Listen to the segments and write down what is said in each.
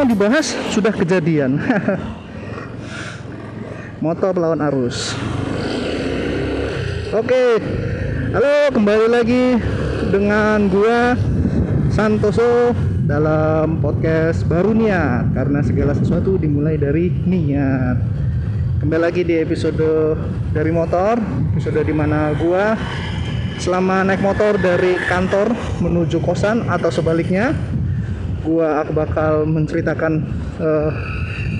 mau dibahas sudah kejadian. Motor lawan arus. Oke halo kembali lagi dengan gua Santoso dalam podcast baru niat. Karena segala sesuatu dimulai dari niat. Kembali lagi di episode dari motor episode di mana gua selama naik motor dari kantor menuju kosan atau sebaliknya gua aku bakal menceritakan uh,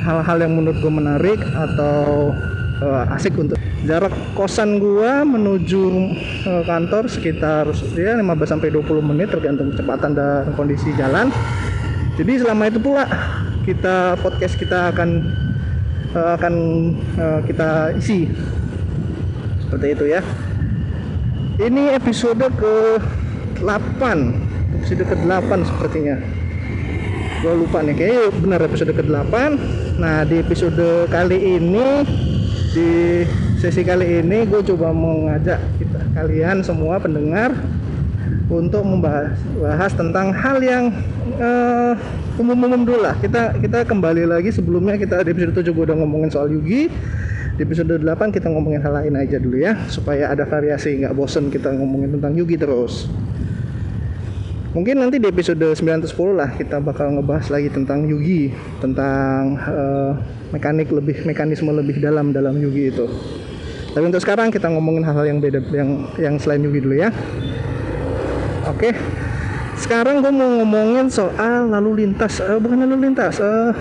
hal-hal yang menurut gue menarik atau uh, asik untuk jarak kosan gua menuju uh, kantor sekitar ya 15 sampai 20 menit tergantung kecepatan dan kondisi jalan. Jadi selama itu pula kita podcast kita akan uh, akan uh, kita isi seperti itu ya. Ini episode ke 8 episode ke 8 sepertinya gue lupa nih kayaknya benar episode ke-8 nah di episode kali ini di sesi kali ini gue coba mengajak kita kalian semua pendengar untuk membahas bahas tentang hal yang uh, umum-umum dulu lah. Kita kita kembali lagi sebelumnya kita di episode 7 gue udah ngomongin soal Yugi. Di episode 8 kita ngomongin hal lain aja dulu ya supaya ada variasi nggak bosen kita ngomongin tentang Yugi terus mungkin nanti di episode 9 atau 10 lah kita bakal ngebahas lagi tentang Yugi tentang uh, mekanik lebih mekanisme lebih dalam dalam Yugi itu. Tapi untuk sekarang kita ngomongin hal-hal yang beda yang yang selain Yugi dulu ya. Oke sekarang gue mau ngomongin soal lalu lintas. Uh, bukan lalu lintas uh,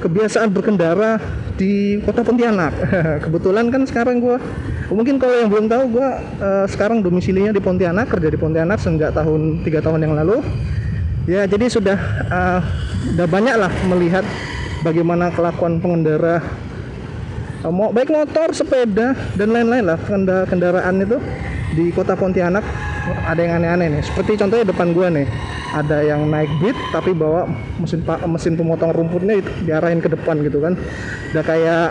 kebiasaan berkendara di kota Pontianak. Kebetulan kan sekarang gue mungkin kalau yang belum tahu gue uh, sekarang domisilinya di Pontianak kerja di Pontianak sejak tahun tiga tahun yang lalu. Ya jadi sudah uh, udah banyak lah melihat bagaimana kelakuan pengendara uh, mau baik motor sepeda dan lain-lain lah kendara kendaraan itu di kota Pontianak ada yang aneh-aneh nih. Seperti contohnya depan gue nih. Ada yang naik beat tapi bawa mesin mesin pemotong rumputnya itu diarahin ke depan gitu kan. Udah kayak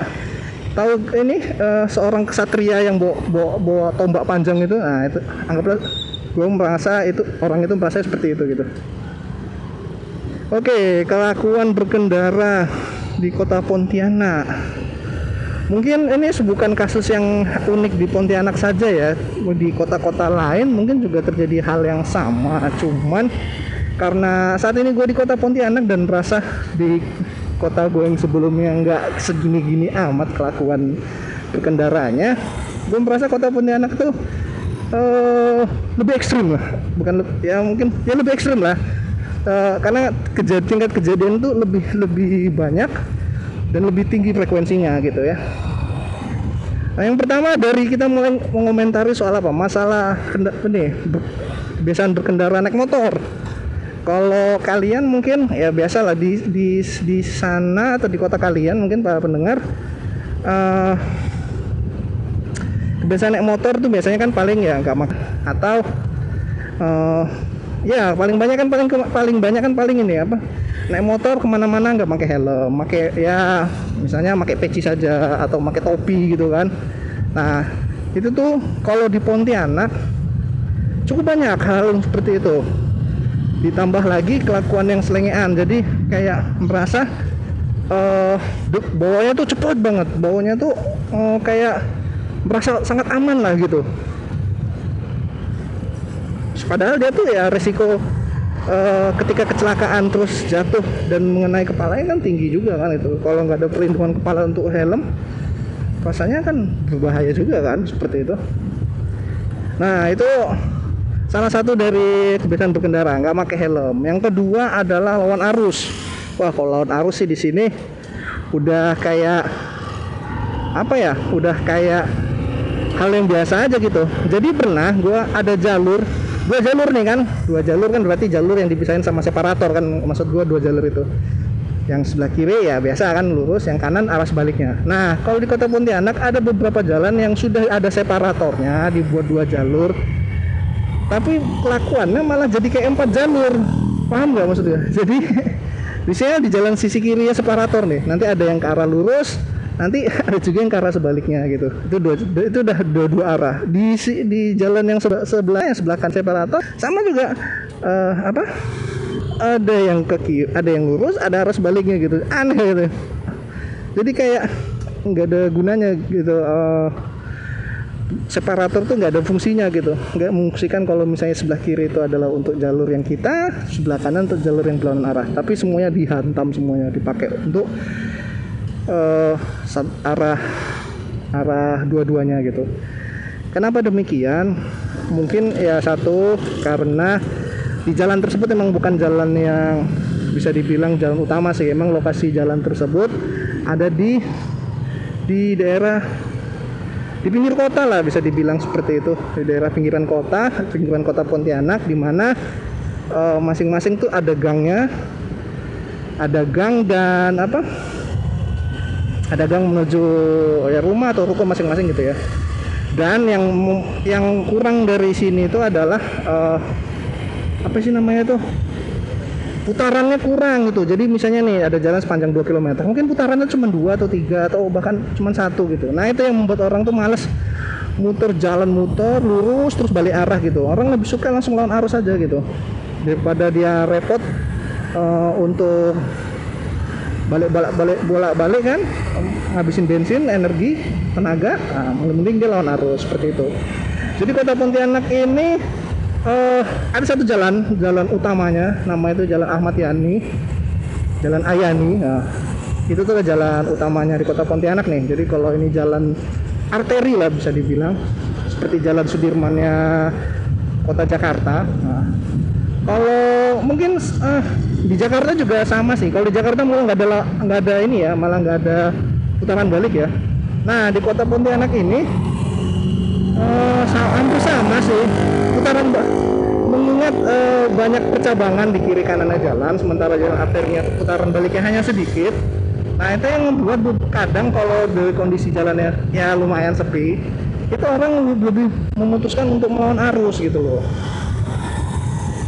tahu ini uh, seorang kesatria yang bawa, bawa, bawa tombak panjang itu. Nah itu anggaplah gue merasa itu orang itu merasa seperti itu gitu. Oke kelakuan berkendara di kota Pontianak mungkin ini bukan kasus yang unik di Pontianak saja ya. Di kota-kota lain mungkin juga terjadi hal yang sama. Cuman karena saat ini gue di kota Pontianak dan merasa di kota gue yang sebelumnya nggak segini-gini amat kelakuan berkendaranya gue merasa kota Pontianak tuh uh, lebih ekstrim lah. Bukan ya mungkin ya lebih ekstrim lah. Uh, karena kejadian tingkat kejadian tuh lebih lebih banyak dan lebih tinggi frekuensinya gitu ya. Nah, yang pertama dari kita mulai mengomentari soal apa? Masalah ini kebiasaan berkendara naik motor. Kalau kalian mungkin ya biasa lah di di di sana atau di kota kalian mungkin para pendengar uh, kebiasaan naik motor tuh biasanya kan paling ya nggak mak atau uh, ya paling banyak kan paling paling banyak kan paling ini apa naik motor ke mana-mana nggak pakai helm pakai ya misalnya pakai peci saja atau pakai topi gitu kan. Nah itu tuh kalau di Pontianak cukup banyak hal seperti itu. Ditambah lagi kelakuan yang selengean jadi kayak merasa uh, bawanya tuh cepet banget bawanya tuh uh, kayak merasa sangat aman lah gitu. Padahal dia tuh ya resiko uh, ketika kecelakaan terus jatuh dan mengenai kepalanya kan tinggi juga kan itu. Kalau nggak ada perlindungan kepala untuk helm rasanya kan berbahaya juga kan seperti itu. Nah itu salah satu dari kebiasaan berkendara nggak pakai helm. Yang kedua adalah lawan arus. Wah kalau lawan arus sih di sini udah kayak apa ya udah kayak hal yang biasa aja gitu. Jadi pernah gue ada jalur dua jalur nih kan? Dua jalur kan berarti jalur yang dipisahin sama separator kan? Maksud gue dua jalur itu. Yang sebelah kiri ya biasa kan lurus. Yang kanan arah sebaliknya. Nah kalau di kota Pontianak ada beberapa jalan yang sudah ada separatornya dibuat dua jalur. Tapi kelakuannya malah jadi kayak empat jalur. Paham nggak maksudnya jadi misalnya di jalan sisi kiri ya separator nih. Nanti ada yang ke arah lurus nanti ada juga yang ke arah sebaliknya gitu. Itu dua itu udah dua dua arah. Di di jalan yang sebelah sebelah yang sebelah kan separator sama juga uh, apa? Ada yang ke kiri ada yang lurus ada arah sebaliknya gitu. Aneh gitu. Jadi kayak nggak ada gunanya gitu uh, separator tuh nggak ada fungsinya gitu. Nggak mengungsikan kalau misalnya sebelah kiri itu adalah untuk jalur yang kita sebelah kanan untuk jalur yang berlawanan arah. Tapi semuanya dihantam semuanya dipakai untuk uh, arah arah dua-duanya gitu. Kenapa demikian? Mungkin ya satu karena di jalan tersebut emang bukan jalan yang bisa dibilang jalan utama sih. Emang lokasi jalan tersebut ada di di daerah di pinggir kota lah bisa dibilang seperti itu. Di daerah pinggiran kota pinggiran kota Pontianak di mana uh, masing-masing tuh ada gangnya ada gang dan apa ada gang menuju ya rumah atau ruko masing-masing gitu ya. Dan yang yang kurang dari sini itu adalah uh, apa sih namanya tuh putarannya kurang gitu. Jadi misalnya nih ada jalan sepanjang 2 km mungkin putarannya cuma dua atau tiga atau bahkan cuma satu gitu. Nah itu yang membuat orang tuh males muter jalan muter lurus terus balik arah gitu. Orang lebih suka langsung lawan arus aja gitu. Daripada dia repot uh, untuk balik balik balik bolak balik kan? Ngabisin bensin energi tenaga. Nah, mending dia lawan arus seperti itu. Jadi kota Pontianak ini uh, ada satu jalan jalan utamanya. Nama itu jalan Ahmad Yani. Jalan Ayani nah, itu tuh jalan utamanya di kota Pontianak nih. Jadi kalau ini jalan arteri lah bisa dibilang. Seperti jalan Sudirmannya kota Jakarta nah, kalau mungkin uh, di Jakarta juga sama sih. Kalau di Jakarta malah nggak ada nggak ada ini ya malah nggak ada putaran balik ya. Nah di kota Pontianak ini uh, hampir sama sih. Putaran mengingat uh, banyak percabangan di kiri kanan jalan sementara jalan arterinya putaran baliknya hanya sedikit. Nah itu yang membuat kadang kalau dari kondisi jalannya ya lumayan sepi itu orang lebih memutuskan untuk melawan arus gitu loh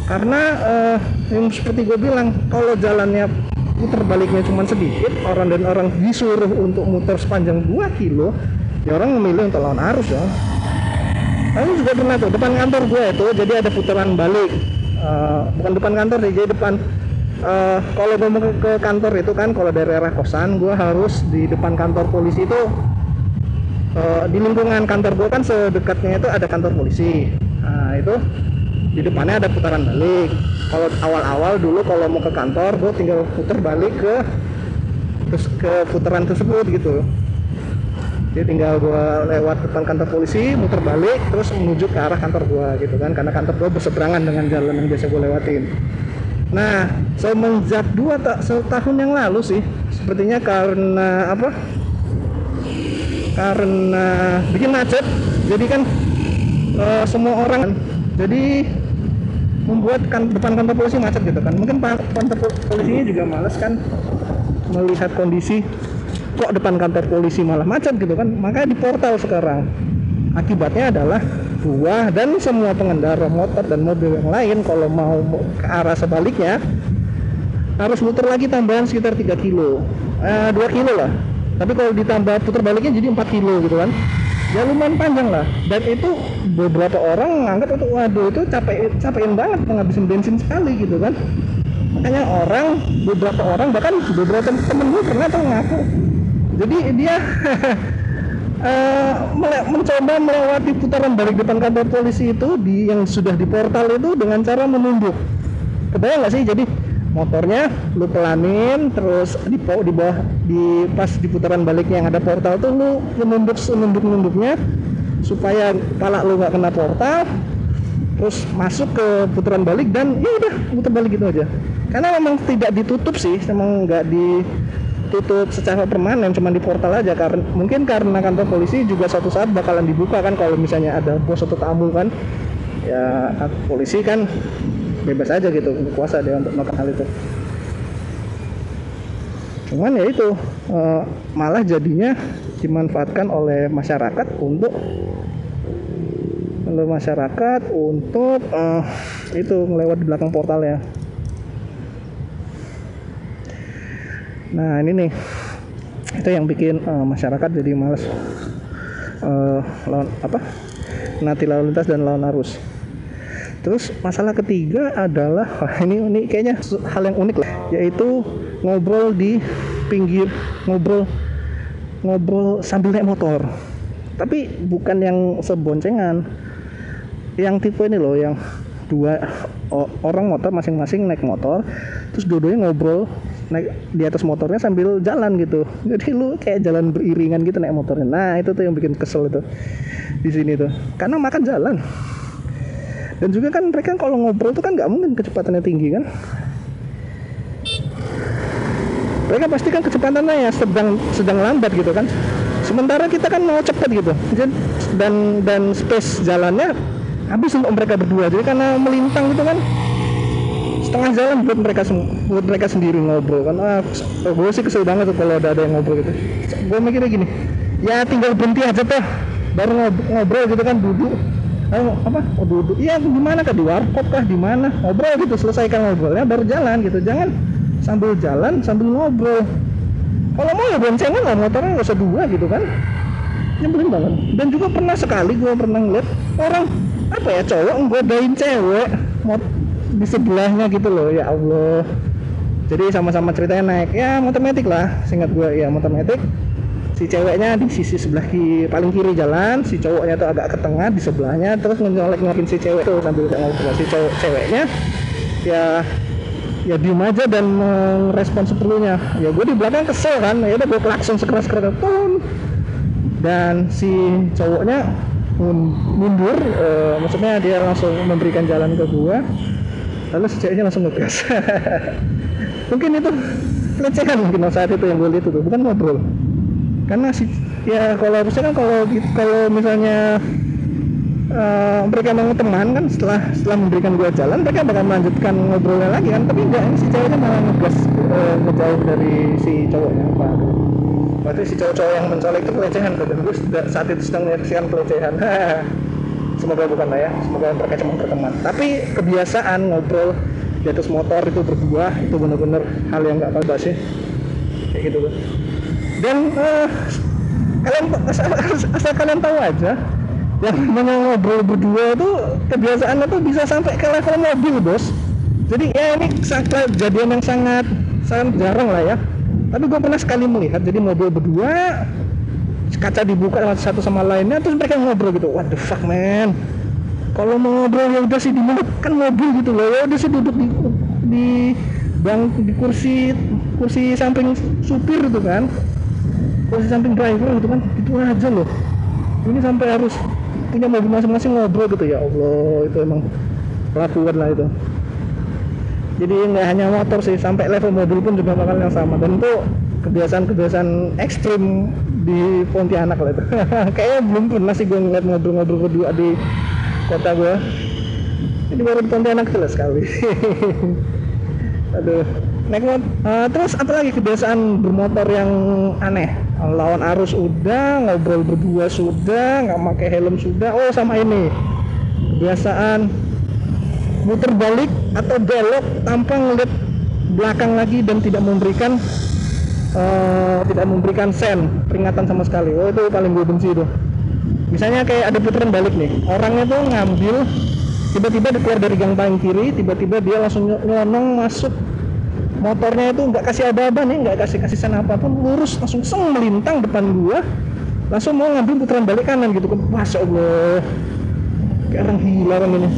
karena uh, yang seperti gue bilang kalau jalannya putar baliknya cuma sedikit orang dan orang disuruh untuk muter sepanjang 2 kilo ya orang memilih untuk lawan arus ya. Aku juga pernah tuh depan kantor gue itu jadi ada putaran balik. Uh, bukan depan kantor sih jadi depan uh, kalau mau ke kantor itu kan kalau dari arah kosan gue harus di depan kantor polisi itu di lingkungan kantor gue kan sedekatnya itu ada kantor polisi. Nah itu di depannya ada putaran balik. Kalau awal-awal dulu kalau mau ke kantor gue tinggal putar balik ke terus ke putaran tersebut gitu. Jadi tinggal gua lewat depan kantor polisi muter balik terus menuju ke arah kantor gua gitu kan. Karena kantor gua berseberangan dengan jalan yang biasa gua lewatin. Nah semenjak dua tak setahun yang lalu sih sepertinya karena apa? Karena bikin macet jadi kan uh, semua orang jadi membuat kan depan kantor polisi macet gitu kan. Mungkin kantor polisinya juga males kan melihat kondisi kok depan kantor polisi malah macet gitu kan. Makanya di portal sekarang akibatnya adalah gua dan semua pengendara motor dan mobil yang lain kalau mau ke arah sebaliknya harus muter lagi tambahan sekitar 3 kilo. Eh, 2 kilo lah. Tapi kalau ditambah putar baliknya jadi 4 kilo gitu kan ya lumayan panjang lah. Dan itu beberapa orang menganggap itu waduh itu capek capekin banget menghabisin bensin sekali gitu kan. Makanya orang beberapa orang bahkan beberapa temen gue pernah tuh ngaku. Jadi dia uh, mencoba melewati putaran balik depan kantor polisi itu di yang sudah di portal itu dengan cara menunduk. Kebayang nggak sih? Jadi motornya lu pelanin terus di di bawah di pas di putaran baliknya yang ada portal tuh lu menunduk menunduk nunduknya supaya pala lu nggak kena portal terus masuk ke putaran balik dan ya udah putar balik gitu aja. Karena memang tidak ditutup sih memang nggak di tutup secara permanen cuma di portal aja. Karena mungkin karena kantor polisi juga suatu saat bakalan dibuka kan kalau misalnya ada bos atau tamu kan. Ya polisi kan bebas aja gitu kuasa dia untuk melakukan hal itu. Cuman ya itu uh, malah jadinya dimanfaatkan oleh masyarakat untuk oleh masyarakat untuk uh, itu melewat di belakang portal ya. Nah ini nih itu yang bikin uh, masyarakat jadi males lawan apa nanti lalu lintas dan lawan arus terus masalah ketiga adalah wah ini ini kayaknya hal yang unik lah. Yaitu ngobrol di pinggir ngobrol ngobrol sambil naik motor. Tapi bukan yang seboncengan. Yang tipe ini loh yang dua orang motor masing-masing naik motor terus dua-duanya ngobrol naik di atas motornya sambil jalan gitu. Jadi lu kayak jalan beriringan gitu naik motornya. Nah itu tuh yang bikin kesel itu di sini tuh. Karena makan jalan dan juga kan mereka kalau ngobrol tuh kan nggak mungkin kecepatannya tinggi kan? Mereka pasti kan kecepatannya ya sedang sedang lambat gitu kan. Sementara kita kan mau cepet gitu. Dan dan space jalannya habis untuk mereka berdua. Jadi karena melintang gitu kan. Setengah jalan buat mereka buat mereka sendiri ngobrol kan. Ah gue sih kesel banget kalau ada ada yang ngobrol gitu. Gue mikirnya gini ya tinggal berhenti aja tuh baru ngobrol gitu kan duduk Ayo, apa? Oh, duduk iya gimana kah di warkop kah? Di mana? Ngobrol gitu selesaikan ngobrolnya baru jalan gitu. Jangan sambil jalan sambil ngobrol. Kalau mau ya boncengan lah motornya nggak usah dua gitu kan. Nyebelin banget. Dan juga pernah sekali gue pernah ngeliat orang apa ya cowok nggodain cewek mot di sebelahnya gitu loh ya Allah. Jadi sama-sama ceritanya naik. Ya motor metik lah singkat gue ya motor metik si ceweknya di sisi sebelah kiri paling kiri jalan si cowoknya tuh agak ke tengah di sebelahnya terus nyolek nyolokin si cewek tuh sambil ngobrol si cowok ceweknya. Ya ya diem aja dan merespon seperlunya. Ya gue di belakang kesel kan ya udah gue klakson sekeras keras pun dan si cowoknya mundur uh, maksudnya dia langsung memberikan jalan ke gua. Lalu seceknya langsung ngegas. Mungkin itu pelecehan mungkin saat itu yang gue lihat itu bukan ngobrol karena si ya kalau harusnya kan kalau kalau misalnya uh, mereka mau teman kan setelah setelah memberikan gua jalan mereka bakal melanjutkan ngobrolnya lagi kan. Tapi enggak si ceweknya malah ngegas uh, ngejauh dari si cowoknya apa berarti si cowok-cowok yang mencolek itu pelecehan dan gue saat itu sedang menyaksikan pelecehan. Semoga bukan lah ya semoga mereka cuma berteman. Tapi kebiasaan ngobrol di atas motor itu berdua itu benar-benar hal yang nggak apa sih. Kayak gitu tuh dan uh, kalian asal, asal kalian tahu aja yang namanya ngobrol berdua itu kebiasaannya tuh bisa sampai ke level mobil bos. Jadi ya ini kejadian yang sangat sangat jarang lah ya. Tapi gue pernah sekali melihat jadi mobil berdua kaca dibuka satu sama lainnya terus mereka ngobrol gitu. What the fuck man? Kalau mau ngobrol ya udah sih di kan mobil gitu loh ya udah sih duduk di di bang di kursi kursi samping supir gitu kan kursi samping driver gitu kan itu aja loh. Ini sampai harus punya mobil masing-masing ngobrol gitu ya Allah itu emang kelakuan lah itu. Jadi nggak hanya motor sih sampai level mobil pun juga bakal yang sama. Dan itu kebiasaan-kebiasaan ekstrim di Pontianak lah itu. Kayaknya belum pernah sih gue ngeliat ngobrol-ngobrol berdua di kota gue ini baru di Pontianak jelas sekali. Aduh naik motor. Uh, terus apa lagi kebiasaan bermotor yang aneh? Lawan arus udah ngobrol berdua sudah nggak pakai helm sudah. Oh sama ini. Kebiasaan muter balik atau belok tanpa ngeliat belakang lagi dan tidak memberikan uh, tidak memberikan sen peringatan sama sekali. Oh itu paling gue benci itu. Misalnya kayak ada putaran balik nih. Orangnya tuh ngambil tiba-tiba dia keluar dari gang paling kiri tiba-tiba dia langsung nyonong masuk motornya itu nggak kasih aba-aba nih nggak kasih kasih sen apa pun lurus langsung seng melintang depan gua. Langsung mau ngambil putaran balik kanan gitu kan masya allah. Kayak orang gila orang ini.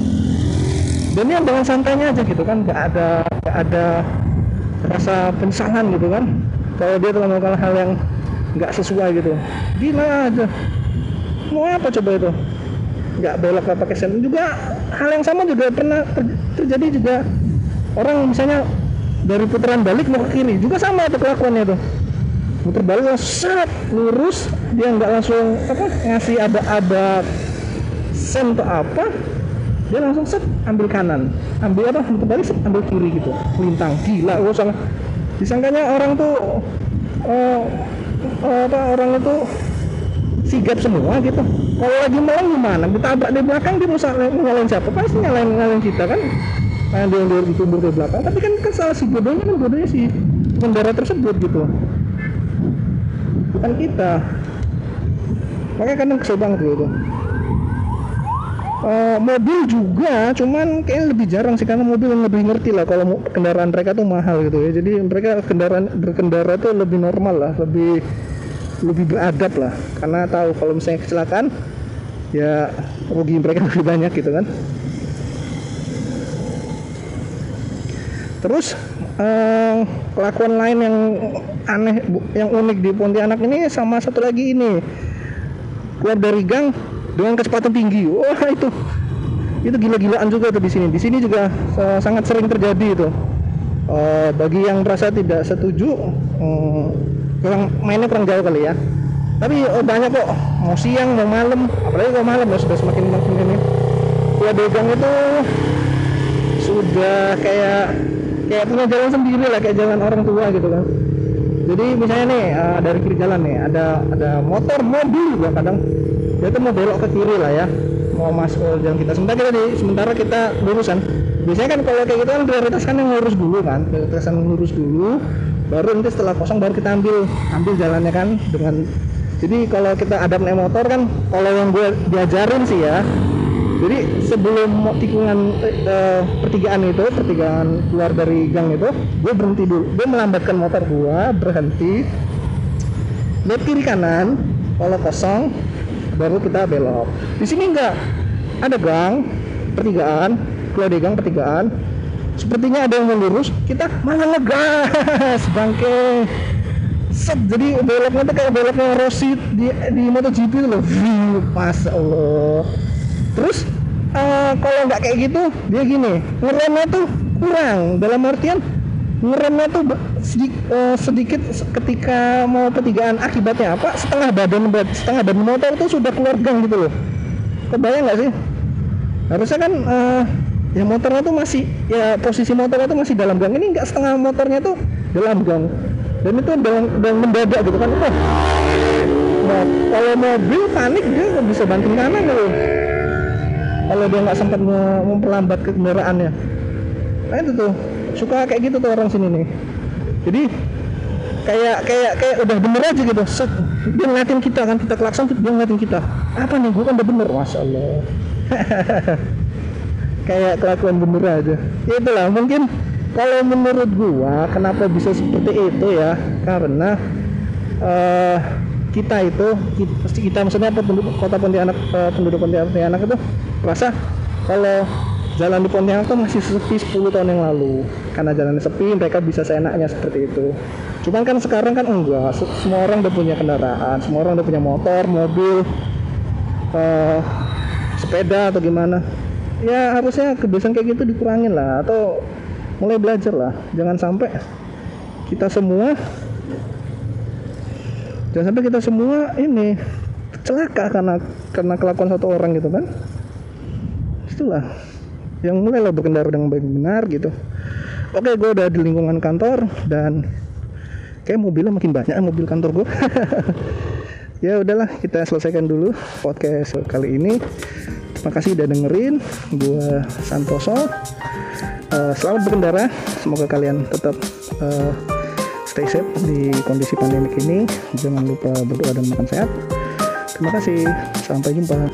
Dan yang dengan santainya aja gitu kan nggak ada nggak ada rasa penyesalan gitu kan. Kalau dia telah melakukan hal yang nggak sesuai gitu. Gila aja. Mau apa coba itu? Nggak belok nggak pakai sen juga hal yang sama juga pernah ter terjadi juga. Orang misalnya dari putaran balik mau ke kiri juga sama itu kelakuannya tuh. Muter balik langsung lurus. Dia nggak langsung apa ngasih ada ada sen atau apa. Dia langsung set ambil kanan. Ambil apa muter balik set, ambil kiri gitu. Lintang gila gue sangat disangkanya orang tuh uh, apa orang itu sigap semua gitu. Kalau lagi malam gimana? Ditabrak di belakang dia mau nyalain siapa? Pasti nyalain nyalain kita kan nah, dia yang ditumbur ke belakang. Tapi kan kan salah si bodohnya kan bodohnya si pengendara tersebut gitu. Bukan kita. Makanya kadang kesel banget gitu. Uh, mobil juga cuman kayaknya lebih jarang sih karena mobil lebih ngerti lah kalau kendaraan mereka tuh mahal gitu ya. Jadi mereka kendaraan berkendara tuh lebih normal lah lebih lebih beradab lah. Karena tahu kalau misalnya kecelakaan ya rugi mereka lebih banyak gitu kan terus eh, kelakuan lain yang aneh yang unik di Pontianak ini sama satu lagi ini. Keluar dari gang dengan kecepatan tinggi. Wah itu. Itu gila-gilaan juga tuh di sini. Di sini juga uh, sangat sering terjadi itu. Uh, bagi yang merasa tidak setuju um, kurang mainnya kurang jauh kali ya. Tapi oh, banyak kok. Mau siang mau malam. Apalagi kalau malam ya sudah semakin makin ini. Keluar dari gang itu sudah kayak kayak punya jalan sendiri lah kayak jalan orang tua gitu kan. Jadi misalnya nih uh, dari kiri jalan nih ada ada motor mobil juga kadang. Dia tuh mau belok ke kiri lah ya mau masuk ke jalan kita. Sementara kita di sementara kita lurusan biasanya kan kalau kayak gitu kan prioritas kan yang lurus dulu kan prioritas yang lurus dulu baru nanti setelah kosong baru kita ambil ambil jalannya kan dengan jadi kalau kita ada naik motor kan kalau yang gue diajarin sih ya jadi sebelum tikungan eh, pertigaan itu pertigaan keluar dari gang itu gue berhenti dulu. Gue melambatkan motor gue berhenti. Lihat kiri kanan kalau kosong baru kita belok. Di sini enggak. Ada gang pertigaan keluar dari gang pertigaan. Sepertinya ada yang lurus kita malah ngegas bangke. Set jadi beloknya tuh kayak beloknya Rossi di di MotoGP itu loh. Pas Allah terus uh, kalau nggak kayak gitu dia gini ngeremnya tuh kurang. Dalam artian ngeremnya tuh sedikit, uh, sedikit ketika mau pertigaan akibatnya apa? Setengah badan setengah badan motor tuh sudah keluar gang gitu loh. Kebayang nggak sih? Harusnya kan uh, ya motornya tuh masih ya posisi motornya tuh masih dalam gang. Ini nggak setengah motornya tuh dalam gang. Dan itu dalam, dalam mendadak gitu kan. Nah, kalau mobil panik dia bisa banting kanan gitu kalau dia nggak sempat memperlambat kendaraannya. Nah itu tuh. Suka kayak gitu tuh orang sini nih. Jadi kayak kayak kayak udah bener aja gitu. Set, dia ngeliatin kita kan kita klakson dia ngeliatin kita. Apa nih? Gue kan udah bener. Masya Allah. Kayak kelakuan bener aja. Ya itulah mungkin kalau menurut gua kenapa bisa seperti itu ya? Karena uh, kita itu kita, kita maksudnya penduduk kota Pontianak uh, penduduk Pontianak itu rasa kalau jalan di Pontianak tuh masih sepi 10 tahun yang lalu. Karena jalannya sepi mereka bisa seenaknya seperti itu. Cuman kan sekarang kan enggak. Semua orang udah punya kendaraan semua orang udah punya motor mobil uh, sepeda atau gimana. Ya harusnya kebiasaan kayak gitu dikurangin lah atau mulai belajar lah. Jangan sampai kita semua jangan sampai kita semua ini celaka karena karena kelakuan satu orang gitu kan. Itulah. Yang mulailah berkendara dengan baik benar gitu. Oke gue udah di lingkungan kantor dan kayak mobilnya makin banyak mobil kantor gue ya udahlah kita selesaikan dulu podcast kali ini. Terima kasih udah dengerin. Gue Santoso. Uh, selamat berkendara. Semoga kalian tetap uh, stay safe di kondisi pandemik ini. Jangan lupa berdoa dan makan sehat. Terima kasih. Sampai jumpa